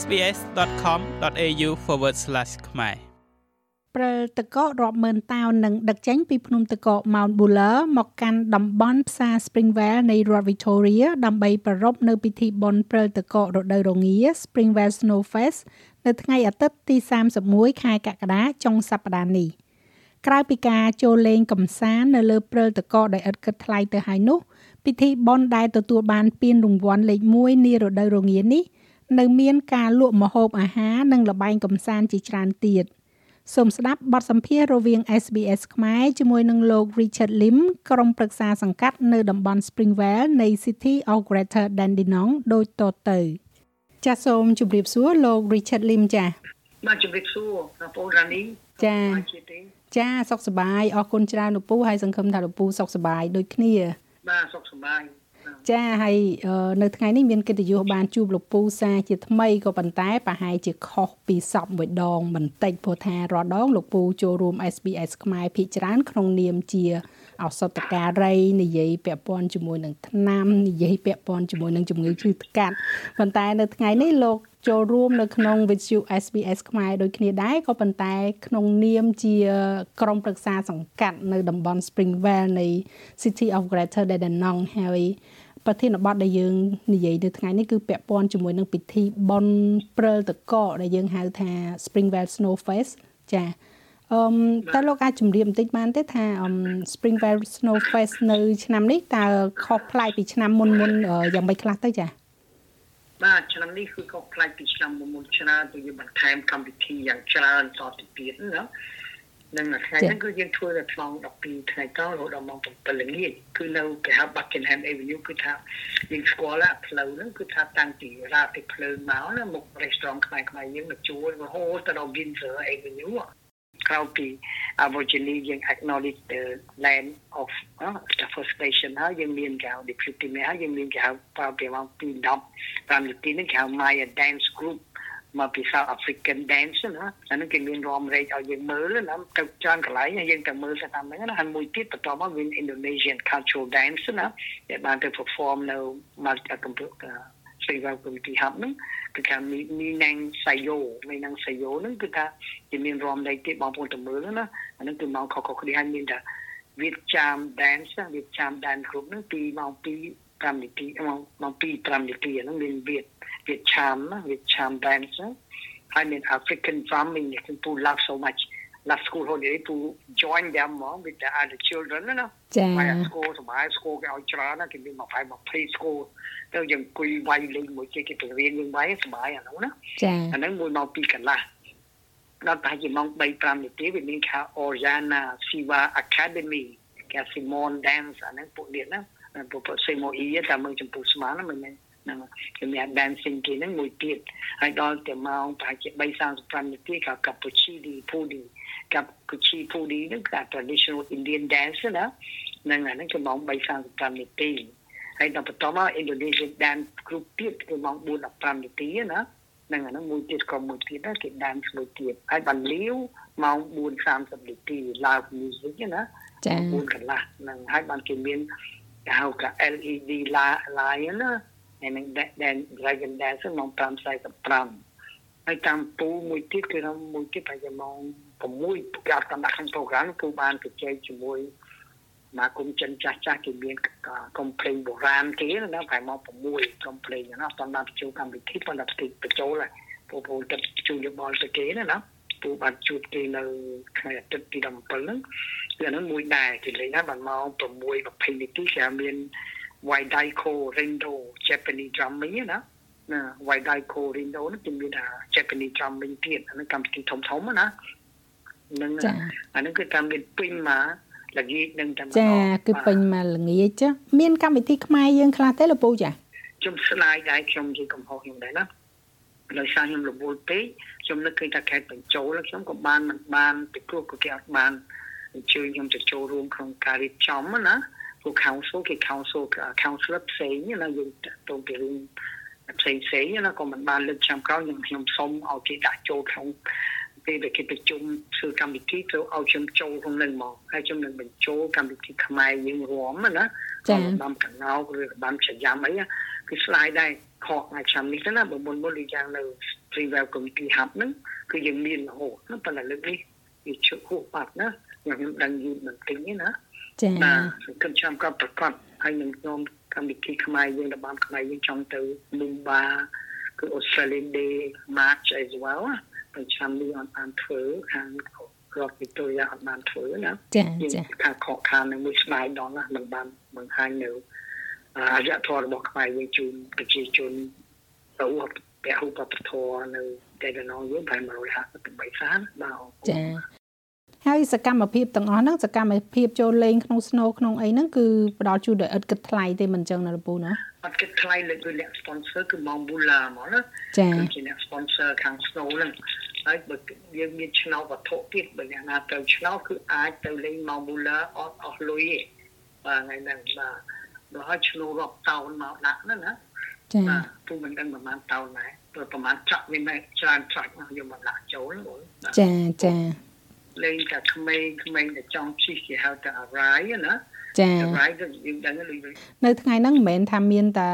sbs.com.au/ ខ្មែរព្រិលតកករាប់ម៉ឺនតោននឹងដឹកចេញពីភ្នំតកក Mount Buller មកកាន់តំបន់ផ្សារ Springvale នៃរដ្ឋ Victoria ដើម្បីប្រារព្ធនៅពិធីបុណ្យព្រិលតករដូវរងា Springvale Snow Fest នៅថ្ងៃអាទិត្យទី31ខែកក្កដាចុងសប្តាហ៍នេះក្រៅពីការចូលលេងកំសាន្តនៅលើព្រិលតកដោយឥតគិតថ្លៃទៅហើយនោះពិធីបុណ្យដែលទទួលបានពានរង្វាន់លេខ1នារដូវរងានេះ នៅមានការលក់ម្ហូបអាហារនិងល្បែងកំសាន្តជាច្រើនទៀតសូមស្ដាប់បទសម្ភាសន៍រវាង SBS ខ្មែរជាមួយនឹងលោក Richard Lim ក្រុមប្រឹក្សាសង្កាត់នៅតំបន់ Springvale នៃ City of Greater Dandenong ដូចតទៅចាសសូមជម្រាបសួរលោក Richard Lim ចាសបាទជម្រាបសួរបងប្អូនរ៉ានីចាចាសុខសប្បាយអរគុណច្រើនលោកពូហើយសង្ឃឹមថាលោកពូសុខសប្បាយដូចគ្នាបាទសុខសប្បាយ ចាហើយនៅថ្ងៃនេះមានកិត្តិយសបានជួបលោកពូសាជាថ្មីក៏ប៉ុន្តែប្រហែលជាខុសពីសពមួយដងបន្តិចព្រោះថារាល់ដងលោកពូចូលរួម SBS ខ្មែរភាគច្រើនក្នុងនាមជាឱសថការីនិយាយពាក់ព័ន្ធជាមួយនឹងថ្នាំនិយាយពាក់ព័ន្ធជាមួយនឹងជំងឺឈឺថ្កាត់ប៉ុន្តែនៅថ្ងៃនេះលោកចូលរួមនៅក្នុងវិទ្យុ SBS ខ្មែរដូចគ្នាដែរក៏ប៉ុន្តែក្នុងនាមជាក្រុមប្រឹក្សាសង្កាត់នៅតំបន់ Springvale នៃ City of Greater Dandenong ហើយ ប្រធានបទដែលយើងនិយាយនៅថ្ងៃនេះគឺពាក់ព័ន្ធជាមួយនឹងពិធីបុណ្យព្រិលតកកដែលយើងហៅថា Springvale Snow Fest ចាអឺតើលោកអាចជម្រាបបន្តិចបានទេថា Springvale Snow Fest នៅឆ្នាំនេះតើខុសប្លែកពីឆ្នាំមុនមុនយ៉ាងម៉េចខ្លះទៅចាបាទឆ្នាំនេះគឺខុសប្លែកពីឆ្នាំមុនមុនច្រើនព្រោះយើងបន្ថែមកម្មវិធីយ៉ាងច្រើនតទៅទៀតណា នឹងថ្ងៃហ្នឹងគឺយើងធ្វើនៅក្នុង12ថ្ងៃកោរហូតដល់ម៉ោង7ល្ងាចគឺនៅគេហៅ Buckingham Avenue គឺថាយើងស្គាល់ថាផ្លូវហ្នឹងគឺថាតាំងពីរាតទីភ្លើងមកណាមុខ restaurant ខ្មែរខ្មែរយើងមកជួលរហូតដល់ Windsor Avenue ក្រៅពី Aborigine យើង acknowledge the land of uh, the first station ហើយយើងមានកៅ deputy mayor ហើយយើងមានកៅប្រហែលម៉ោង2 10 5នាទីនេះកៅ Maya Dance Group មកពី South African dance ណាអានឹងគេមានរំរែកឲ្យយើងមើលណាទៅច្រើនកន្លែងយើងទៅមើលទៅតាមហ្នឹងណាហើយមួយទៀតបន្តមកមាន Indonesian cultural dance ណាដែលបានទៅ perform នៅ Multi Computer ស្រីវ៉ាគំទីហាប់ហ្នឹងគឺថាមីមីណាំងសាយោមីណាំងសាយោហ្នឹងគឺថាគេមានរំលែកទៀតបងប្អូនទៅមើលណាអាហ្នឹងគឺមកខុសៗគ្នាហើយមានតែវិទ្យាម dance វិទ្យាម dance group ហ្នឹងពីម៉ោង2 5នាទីម៉ោង2 5នាទីហ្នឹងមានវិទ្វិទ្យាមវិទ្យាម dance ហើយមាន African drumming នេះគឺ love so much last school holiday to join them uh, with the other children ណាចា៎ school សមាយ school គេឲ្យច្រើនណាគេមាន20 20 school ទៅយើងអង្គុយវាយលេងមួយគេគេទៅរៀនយើងវាយសមាយអានោះណាចា៎អាហ្នឹងមួយម៉ោង2កន្លះដល់តែជាម៉ោង3 5នាទីវាមានខា Oriana Siva Academy គេ Simon Dance អាហ្នឹងពួកនេះណា ពួកពួក Simo E តាមមើលចំពោះស្មានណាមិនមែនហ្នឹងគេមាន dancing គេហ្នឹងមួយទៀតហើយដល់តែម៉ោងប្រហែលជា3:35នាទីក៏កាពុឈីឌីពូឌីកាពុឈីពូឌីហ្នឹងគឺ traditional Indian dance ណាហ្នឹងអាហ្នឹងគឺម៉ោង3:35នាទីហើយដល់បន្តមក Indonesian dance group ទៀតគឺម៉ោង4:15នាទីណាហ្នឹងអាហ្នឹងមួយទៀតក៏មួយទៀតដែរគេ dance មួយទៀតហើយបានលាវម៉ោង4:30នាទី live music ណាចា៎4កន្លះហ្នឹងហើយបានគេមាន គេហៅថា LED lion ណាហើយនឹង Dan Dragon Dance ម៉ោង5:45ហើយតាមពូមួយទៀតគឺមួយទៀតប្រហែលម៉ោង6គេអត់តាមដាក់ក្នុងប្រូក្រាមពូបានជជែកជាមួយមកគុំចិនចាស់ចាស់គេមានកុំភ្លេងបុរាណគេណាប្រហែលម៉ោង6កុំភ្លេងណាតាមដាក់ជួបកម្មវិធីប៉ុន្តែផ្ទៃបញ្ចូលហើយពូពូទឹកជួយយោបល់ទៅគេណាណា ពូបានជួបគេនៅថ្ងៃអាទិត្យទី17ហ្នឹងគឺអានោះមួយដែរគេលេងណាបានម៉ោង6:20នាទីគេមាន Waidaiko Rindo Japanese drumming ណាណា Waidaiko Rindo នោះគេមានថា Japanese drumming ទៀតអានោះកម្មវិធីធំធំណានឹងអានោះគឺតាមមានពេញមកល្ងាចនឹងតែចាគឺពេញមកល្ងាចចាមានកម្មវិធីខ្មែរយើងខ្លះទេលោកពូចាខ្ញុំស្ដាយដែរខ្ញុំនិយាយកំហុសខ្ញុំដែរណា ដោយសារខ្ញុំរវល់ពេកខ្ញុំនឹកឃើញថាខេត្តបញ្ចូលខ្ញុំក៏បានមិនបានពីព្រោះក៏គេអត់បានអញ្ជើញខ្ញុំទៅចូលរួមក្នុងការរៀបចំណាពួក council គេ council council ផ្សេងណាយើងទៅពីរឿងផ្សេងផ្សេងណាក៏មិនបានលើកឆ្នាំក្រោយខ្ញុំខ្ញុំសុំឲ្យគេដាក់ចូលក្នុងពេលដែលគេប្រជុំធ្វើកម្មវិធីត្រូវឲ្យខ្ញុំចូលក្នុងនឹងមកហើយខ្ញុំនឹងបញ្ចូលកម្មវិធីខ្មែរយើងរួមណាចា៎បាមកណៅឬបានច្រាមអី គឺ slide ដែរខកមួយឆ្នាំនេះទៅណាបើមុនមុនដូចយ៉ាងនៅ Free Web Community Hub ហ្នឹងគឺយើងមានរហូតណាប៉ុន្តែលើកនេះវាជក់ហួសបាត់ណាខ្ញុំដឹងយូរមិនទិញទេណាចា៎បាទសង្ឃឹមចាំក៏ប្រកាសហើយនឹងខ្ញុំកម្មវិធីខ្មែរយើងរបាំខ្មែរយើងចង់ទៅ Mumba គឺ Australian Day March as well ប្រចាំនេះអត់បានធ្វើខាងរដ្ឋវិទូរីអត់បានធ្វើណាចាចាខាងខកខាននឹងមួយស្ដាយដល់ណាមិនបានបង្ហាញនៅ អាយធររបស់ខ្មែរយើងជូនប្រជាជនទៅពហុបពធនៅតែកណងយើងប្រហែល158សានបាទចាហើយសកម្មភាពទាំងអស់ហ្នឹងសកម្មភាពចូលលេងក្នុង snow ក្នុងអីហ្នឹងគឺផ្ដល់ជូនដោយឥតគិតថ្លៃទេមិនអញ្ចឹងណាលពូណាអត់គិតថ្លៃលើកដោយអ្នក sponsor គឺ Mount Bula មកណាចាគឺជាអ្នក sponsor ខាង snow ហ្នឹងហើយបើយើងមានឆ្នោតវត្ថុទៀតបើអ្នកណាទៅឆ្នោតគឺអាចទៅលេង Mount Bula អត់អស់លុយទេបាទថ្ងៃហ្នឹងបាទ បើឲ្យឆ្នោតរាប់តោនមកដាក់ណាណាចាបាទពុំមិនដឹងប្រហែលតោនដែរព្រោះប្រហែលចាក់វាមិនច្រើនចាក់មកយកមកដាក់ចូលបងចាចាលេងតែក្មេងក្មេងតែចង់ជិះគេហៅថា array ណាចា៎ array គឺយើងដឹងនៅថ្ងៃហ្នឹងមិនមែនថាមានតែ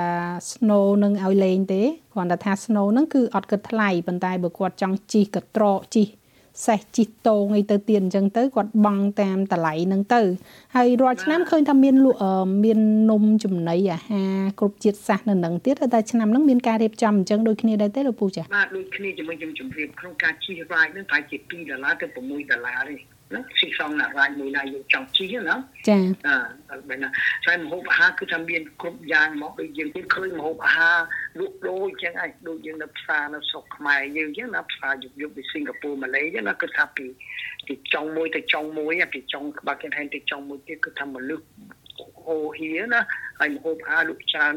snow នឹងឲ្យលេងទេគ្រាន់តែថា snow ហ្នឹងគឺអត់គិតថ្លៃប៉ុន្តែបើគាត់ចង់ជិះកត្រកជិះ សេះជីតងអីទៅទៀតអញ្ចឹងទៅគាត់បង់តាមតម្លៃហ្នឹងទៅ ហើយរាល់ឆ្នាំឃើញថាមានលក់មាននំចំណីអាហារគ្រប់ជាតិសាសន៍នៅនឹងទៀតតែឆ្នាំហ្នឹងមានការរៀបចំអញ្ចឹងដូចគ្នាដែរទេលោកពូចា៎បាទដូចគ្នាជាមួយខ្ញុំជម្រាបក្នុងការជិះ ride ហ្នឹងប្រហែលជា2ដុល្លារទៅ6ដុល្លារទេ ណាស៊ីសងណារ៉ាយមួយណាយើងចង់ជិះណាចាអឺបែរណាតែម្ហូបអាហារគឺថាមានគ្រប់យ៉ាងមកដូចយើងឃើញម្ហូបអាហារលក់ដូរអញ្ចឹងឯងដូចយើងនៅផ្សារនៅស្រុកខ្មែរយើងអញ្ចឹងណាផ្សារយុគយុគពីសិង្ហបុរីម៉ាឡេអញ្ចឹងណាគឺថាពីពីចុងមួយទៅចុងមួយពីចុងក្បាច់គេហែងទៅចុងមួយទៀតគឺថាមនុស្សអូហៀណាហើយម្ហូបអាហារលក់ច្រើន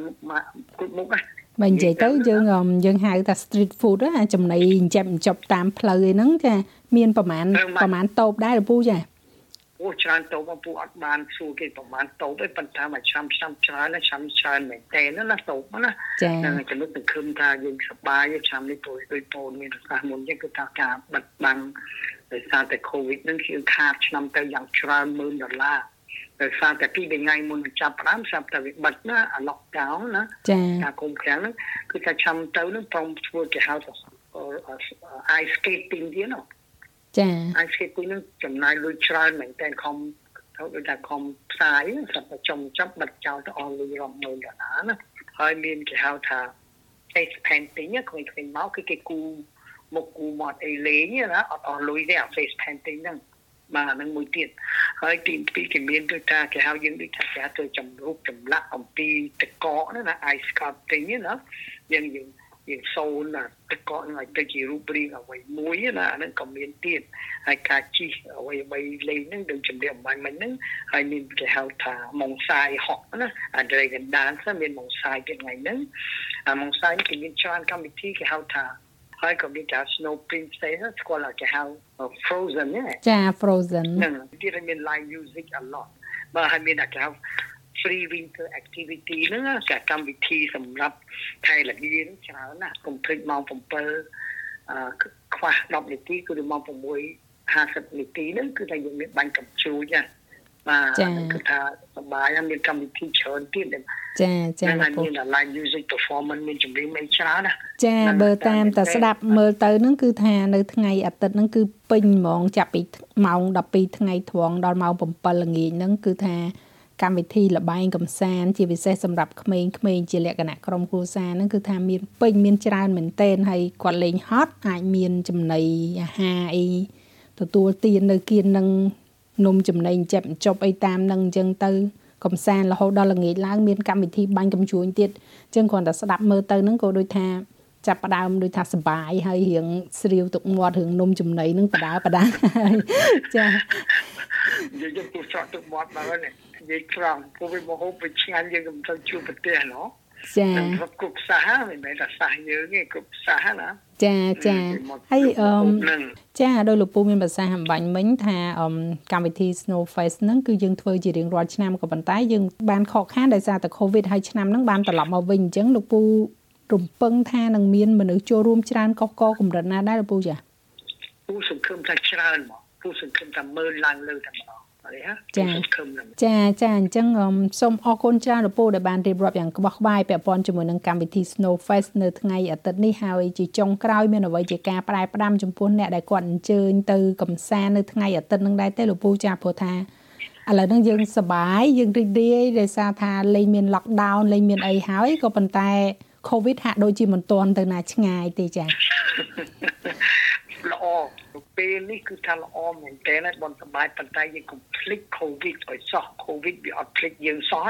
គ្រប់មុខណា បើនិយាយទៅយើងយើងហៅថា street food ណាចំណីចិញ្ចឹមចប់តាមផ្លូវអីហ្នឹងចាមានប្រមាណប្រមាណតូបដែរពូចាអូច្រើនតូបពូអត់បានសួរគេប្រមាណតូបទេប៉ុន្តែមួយឆ្នាំឆ្នាំច្រើនឆ្នាំច្រើនមែនតើណាតូបណាហ្នឹងចំណុចសង្ឃឹមថាយើងសប្បាយឆ្នាំនេះព្រោះដូចពូនមានប្រសាសន៍មុនចឹងគឺថាការបិទបាំងដោយសារតែ COVID ហ្នឹងគឺខាតឆ្នាំទៅយ៉ាងច្រើនម៉ឺនដុល្លារ ដោយសារតែពីថ្ងៃមុនចាប់ផ្ដើមស្រាប់តែវាបិទណាអា lockdown ណាចាការគុំខាំងហ្នឹងគឺថាចាំទៅហ្នឹងព្រមធ្វើគេហៅថា ice skating ទៀតណាចា ice skating ហ្នឹងចំណាយលុយច្រើនមែនតើខំទៅដូចថាខំផ្សាយស្រាប់តែចំចាប់បិទចោលទៅអស់លុយរាប់ម៉ឺនដុល្លារណាហើយមានគេហៅថា face painting ហ្នឹងឃើញៗមកគឺគេគូមុខគូមាត់អីលេងណាអត់អស់លុយទេអា face painting ហ្នឹង បាទនឹងមួយទៀតហើយទី2គេមានដូចថាគេហៅយើងដូចថាគេហៅទៅចម្រុះចម្លាក់អំពីតកកណាណា ice sculpting ណាយើងយើងយើងសូនណាតកកនឹងឲ្យទៅជារូបរាងអ្វីមួយណាអានឹងក៏មានទៀតហើយការជីអ្វីអ្វីលេងហ្នឹងដូចជំរាបអំបញ្ញមិញហ្នឹងហើយមានគេហៅថាម៉ុងសាយហក់ណាអា Dragon Dance មានម៉ុងសាយទៀតថ្ងៃហ្នឹងអាម៉ុងសាយគេមានច្រើនកម្មវិធីគេហៅថា ហើយក៏មានការ snow princess ស្គាល់គេហៅ frozen ចា frozen ហ្នឹងទៀតមាន live music a lot បើហើយមានគេហៅ free winter activity ហ្នឹងជាកម្មវិធីសម្រាប់ថៃលានច្រើនណាស់កុំភ្លេចម៉ោង7អឺខ្វះ10នាទីគឺម៉ោង6 50នាទីហ្នឹងគឺថាយើងមានបាញ់កំជ្រួចណា បាទគឺថាសប្បាយមានកម្មវិធីច្រើនទៀតចាចាមាន live music performance មានចម្រៀងមានច្រើនណាចាបើតាមតែស្ដាប់មើលទៅហ្នឹងគឺថានៅថ្ងៃអាទិត្យហ្នឹងគឺពេញហ្មងចាប់ពីម៉ោង12ថ្ងៃត្រង់ដល់ម៉ោង7ល្ងាចហ្នឹងគឺថាកម្មវិធីលបែងកំសាន្តជាពិសេសសម្រាប់ក្មេងៗជាលក្ខណៈក្រុមគ្រួសារហ្នឹងគឺថាមានពេញមានច្រើនមែនទែនហើយគាត់លេងហត់អាចមានចំណីអាហារអីទទួលទាននៅគៀននឹង នំចំណីចិបចប់អីតាមនឹងអញ្ចឹងទៅកំសាន្តរហូតដល់ល្ងាចឡើងមានកម្មវិធីបាញ់កំជួញទៀតអញ្ចឹងគ្រាន់តែស្ដាប់មើលទៅហ្នឹងក៏ដូចថាចាប់ផ្ដើមដូចថាសបាយហើយរៀងស្រាវទឹកមាត់រឿងនំចំណីនឹងបដាបដាចានិយាយទៅពូស្រក់ទឹកមាត់ដល់នេះនិយាយត្រង់ពូវាមកហូបវាឆ្ងាញ់យើងមិនទៅជួបប្រទេសណោះចាគ្រប់សាសមិនមែនតែសាសយើងទេគ្រប់សាសណា ចាចាហើយអឺចាដោយលោកពូមានប្រសាសន៍អំបញ្ញមិញថាអឺកម្មវិធី Snow Fest ហ្នឹងគឺយើងធ្វើជារៀងរាល់ឆ្នាំក៏ប៉ុន្តែយើងបានខកខានដោយសារតែ COVID ហើយឆ្នាំហ្នឹងបានត្រឡប់មកវិញអញ្ចឹងលោកពូរំពឹងថានឹងមានមនុស្សចូលរួមច្រើនកកកកម្រិតណាដែរលោកពូចាពូសង្ឃឹមថាច្រើនមកពូសង្ឃឹមថាមើលឡើងលើតែម្ដង ចាចាចាអញ្ចឹងសូមអរគុណច្រើនលោកពូដែលបានរៀបរាប់យ៉ាងក្បោះក្បាយពាក់ព័ន្ធជាមួយនឹងកម្មវិធី Snow Fest នៅថ្ងៃអាទិត្យនេះហើយជាចុងក្រោយមានអ្វីជាការផ្ដែផ្ដាំចំពោះអ្នកដែលគាត់អញ្ជើញទៅកំសាន្តនៅថ្ងៃអាទិត្យនឹងដែរទេលោកពូចាព្រោះថាឥឡូវហ្នឹងយើងសប្បាយយើងរីករាយដោយសារថាលែងមាន lockdown លែងមានអីហើយក៏ប៉ុន្តែ COVID ហាក់ដូចជាមិនទាន់ទៅណាឆ្ងាយទេចាល្អ ពេលនេះគឺថាល្អមែនទែនបនសបាយប៉ុន្តែយើងកុំភ្លេច COVID ឲ្យសោះ COVID វាអត់ភ្លេចយើងសោះ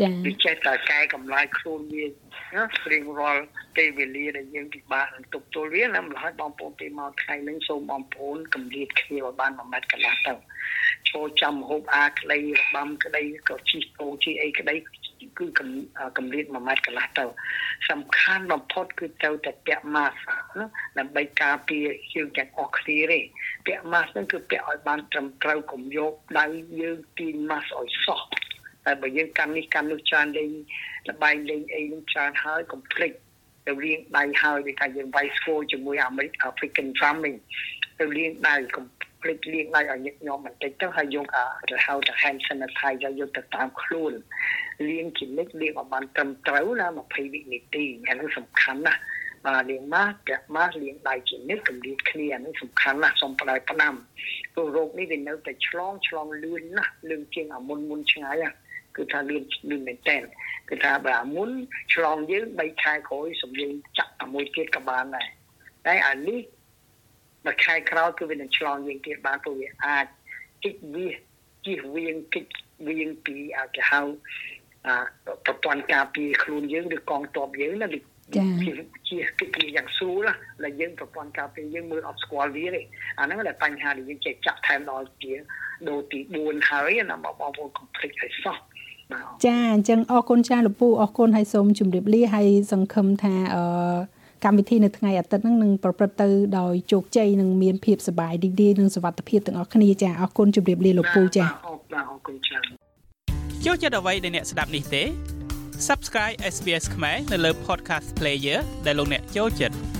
ចា៎វាចេះតែកែកម្លាយខ្លួនវាណារៀងរាល់ពេលវេលាដែលយើងពិបាកនឹងទប់ទល់វាណាម្ល៉េះបងប្អូនពេលមកថ្ងៃនេះសូមបងប្អូនកម្រិតគ្នាឲ្យបាន1ម៉ែត្រកន្លះទៅចូលចាំហូបអាក្តីរបាំក្តីក៏ជីកោជីអីក្តី គឺកម្រិត1ម៉ែត្រកន្លះទៅសំខាន់បំផុតគឺត្រូវតែពាក់ម៉ាស់ណាដើម្បីការពារយើងទាំងអស់គ្នាទេពាក់ម៉ាស់ហ្នឹងគឺពាក់ឲ្យបានត្រឹមត្រូវកុំយកដៃយើងទាញម៉ាស់ឲ្យសោះតែបើយើងកាន់នេះកាន់នោះច្រើនលេងលបែងលេងអីនឹងច្រើនហើយកុំភ្លេចទៅរៀងដៃហើយដូចថាយើងវាយស្គរជាមួយអាមេរិក African Farming ទៅរៀងដៃកុំ ភ្លេចលាងដៃឲ្យញឹកញាប់បន្តិចទៅហើយយកអាទៅហៅទៅ hand sanitizer យកទៅតាមខ្លួនលាងជានិច្ចលាងឲ្យបានត្រឹមត្រូវណា20វិនាទីអានេះសំខាន់ណាស់បាទលាងម៉ាស់ពាក់ម៉ាស់លាងដៃជានិច្ចកម្រិតគ្នាអានេះសំខាន់ណាស់សូមផ្ដាយផ្ដាំព្រោះរោគនេះវានៅតែឆ្លងឆ្លងលឿនណាស់លឿនជាងអាមុនមុនឆ្ងាយគឺថាលឿនលឿនមែនតើគឺថាបើអាមុនឆ្លងយើង3ខែក្រោយសំយើងចាក់អាមួយទៀតក៏បានដែរតែអានេះ មួយខែក្រោយគឺវានឹងឆ្លងយើងទៀតបានព្រោះវាអាចគិតវាជិះវៀងគិតវៀងពីអាគេហៅអាប្រព័ន្ធការពារខ្លួនយើងឬកងទ័ពយើងណាចាជាគិតវាយ៉ាងស្រួលណាយើងប្រព័ន្ធការពារយើងមើលអត់ស្គាល់វាទេអាហ្នឹងតែបញ្ហាដែលយើងចេះចាក់ថែមដល់ជាដូទី4ហើយណាបងប្អូនកុំភ្លេចឲ្យសោះចាអញ្ចឹងអរគុណចាលោកពូអរគុណហើយសូមជម្រាបលាហើយសង្ឃឹមថាអឺ កម្មវិធីនៅថ្ងៃអាទិត្យហ្នឹងនឹងប្រព្រឹត្តទៅដោយជោគជ័យនិងមានភាពសប្បាយរីករាយនិងសុវត្ថិភាពទាំងអស់គ្នាចាអរគុណជម្រាបលាលោកពូចាអរគុណច្រើនចូលចិត្តអ្វីដែលអ្នកស្ដាប់នេះទេ Subscribe SBS ខ្មែរនៅលើ Podcast Player ដែលលោកអ្នកចូលចិត្ត